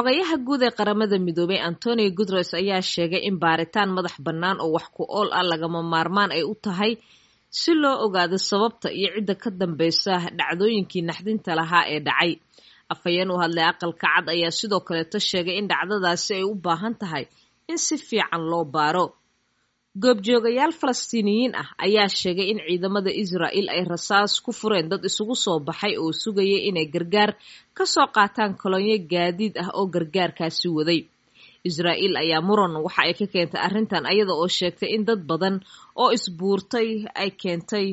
xogayaha guud ee qaramada midoobay antonio guteres ayaa sheegay in baaritaan madax bannaan oo wax ku ool ah lagama maarmaan ay u tahay si loo ogaado sababta iyo cidda ka dambeysa dhacdooyinkii naxdinta lahaa ee dhacay. Afhayeen u hadlay aqalka cad ayaa sidoo kaleeto sheegay in dhacdadaasi ay u baahan tahay in si fiican loo baaro goobjoogayaal falastiiniyiin ah ayaa sheegay in ciidamada israa'il ay rasaas ku fureen dad isugu soo baxay oo sugayay inay gargaar ka soo qaataan kolonyo gaadiid ah oo gargaarkaasi waday. Israa'il ayaa muran waxa ay ka keentay arrintan iyada oo sheegtay in dad badan oo isbuurtay ay keentay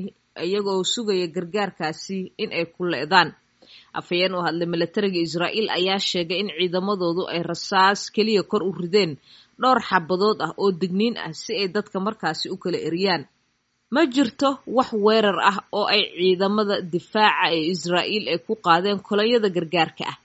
iyagoo sugaya gargaarkaasi in ay ku leedaan afhayeen u hadlay milatariga israa'il ayaa sheegay in ciidamadoodu ay rasaas keliya kor u rideen dhowr xabadood ah oo digniin ah si ay dadka markaasi u kala eriyaan. Ma jirto wax weerar ah oo ay ciidamada difaaca ee israa'iil ay ku qaadeen kolonyada gargaarka ah.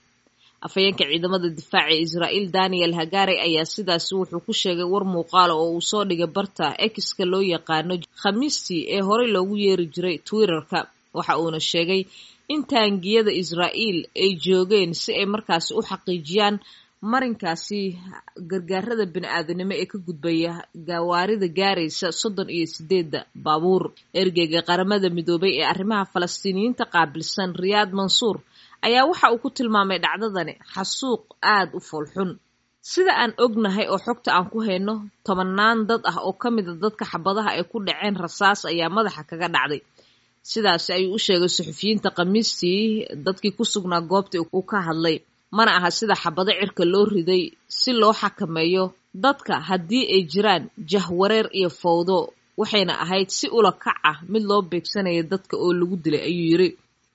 Afhayeenka ciidamada difaaca ee israa'iil daniel hagari ayaa sidaasi wuxuu ku sheegay war muuqaala oo uu soo dhigay barta ekiska loo yaqaano khamiistii ee horey loogu yeeri jiray twitterka. Waxa uuna sheegay in taangiyada israa'iil ay joogeen si ay markaasi u xaqiijiyaan marinkaasi gargaarada bini-aadanimo ee ka gudbaya gawaarida gaaraysa soddon iyo sideedda baabuur. Ergeyga qaramada midoobay ee arrimaha falastiiniyiinta qaabilsan riyaad mansuur ayaa waxa uu ku tilmaamay dhacdadani xasuuq aad u foolxun. Sida aan ognahay oo xogta aan ku hayno tobannaan dad ah oo ka mida dadka xabadaha ay ku dhaceen rasaas ayaa madaxa kaga dhacday. Sidaasi ayuu u sheegay suxufiyiinta khamiistii dadkii ku sugnaa goobtii uu ka hadlay mana aha sida xabado cirka loo riday si loo xakameeyo dadka haddii ay jiraan jahwareer iyo fowdo waxayna ahayd si ula kac ah mid loo beegsanaya dadka oo lagu dilay ayuu yidhi.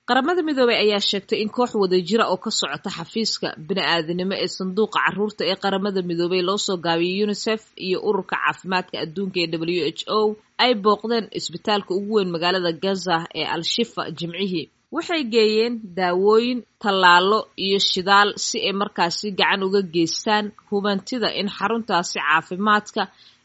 Qaramada midoobey ayaa sheegtay in koox wadajira oo ka socota xafiiska bini-aadanimo ee sanduuqa carruurta ee qaramada midoobey loo soo gaabiyay unisef iyo ururka caafimaadka adduunka ee w h o ay booqdeen isbitaalka ugu weyn magaalada gaza ee al-shifa jimcihii waxay geeyeen daawooyin tallaalo iyo shidaal si ay markaasi gacan uga geystaan hubantida in xaruntaasi caafimaadka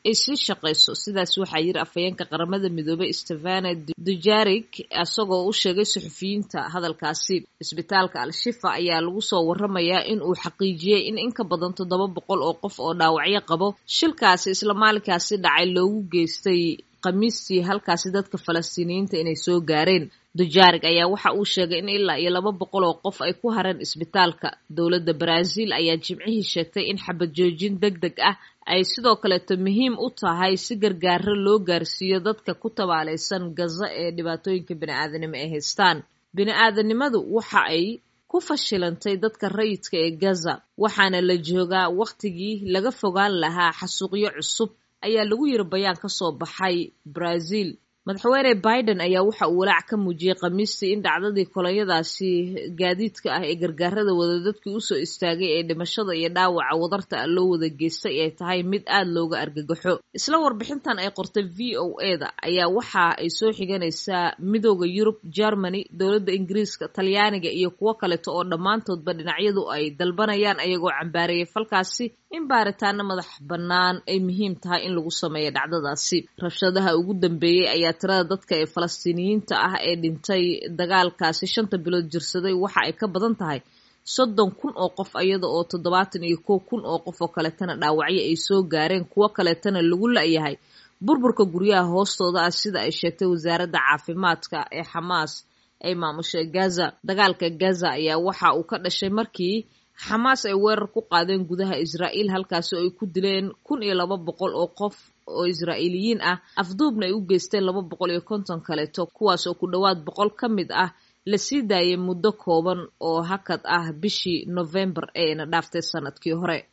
ay sii shaqayso sidaas waxaa yiri afhayeenka qaramada midoobey stefana dujarik isagoo u sheegay suxufiyiinta hadalkaasi. Isbitaalka al-shifa ayaa lagu soo waramayaa in uu xaqiijiyey in in ka badan toddoba boqol oo qof oo dhaawacyo qabo. Shilkaasi isla maalinkaasi dhacay loogu geystay khamiistii halkaasi dadka falastiiniyiinta inay soo gaareen dujarig ayaa waxa uu sheegay in ilaa iyo laba boqol oo qof ay ku hareen isbitaalka. Dowladda baraaziil ayaa jimcihii sheegtay in xabad joojin deg deg ah ay sidoo kaleeto muhiim u tahay si gargaaro loo gaarsiiyo dadka ku tabaalaysan gaza ee dhibaatooyinka bini-aadanimo ay haystaan. Bini-aadanimadu waxa ay ku fashilantay dadka rayidka ee gaza waxaana la joogaa wakhtigii laga fogaan lahaa xasuuqyo cusub ayaa lagu yiri bayaan ka soo baxay brazil madaxweyne biden ayaa waxa uu walaac ka muujiyey khamiistii in dhacdadii kolonyadaasi gaadiidka ah ee gargaarada wada dadkii u soo istaagay ee dhimashada iyo dhaawaca wadarta ah loo wada geystay ay tahay mid aad looga argagaxo. Isla warbixintan ay qortay v o e da ayaa waxa ay soo xiganaysaa midooda yurub germany dowladda ingiriiska talyaaniga iyo kuwo kaleeto oo dhammaantoodba dhinacyadu ay dalbanayaan ayagoo cambaareeyay falkaasi in baaritaano madax bannaan ay muhiim tahay in lagu sameeyo dhacdadaasi rabshadaha ugu dambeeyey ayaa tirada dadka ee falastiiniyiinta ah ee dhintay dagaalkaasi shanta bilood jirsaday. Waxa ay ka badan tahay soddon kun oo qof iyada oo toddobaatan iyo kow kun oo qof oo kaleetana dhaawacyo ay soo gaareen. Kuwo kaleetana lagu la-yahay burburka guryaha hoostooda ah sida ay sheegtay wasaaradda caafimaadka ee xamaas ay maamushay gaza. Dagaalka gaza ayaa waxa uu ka dhashay markii xamaas ay weerar ku qaadeen gudaha israa'iil halkaasi oo ay ku dileen kun iyo laba boqol oo qof oo israa'iiliyiin ah. Afduubna ay u geysteen laba boqol iyo konton kaleeto kuwaas oo ku dhowaad boqol ka mid ah. La sii daayay muddo kooban oo hakad ah bishii novembar ee ina dhaaftay sannadkii hore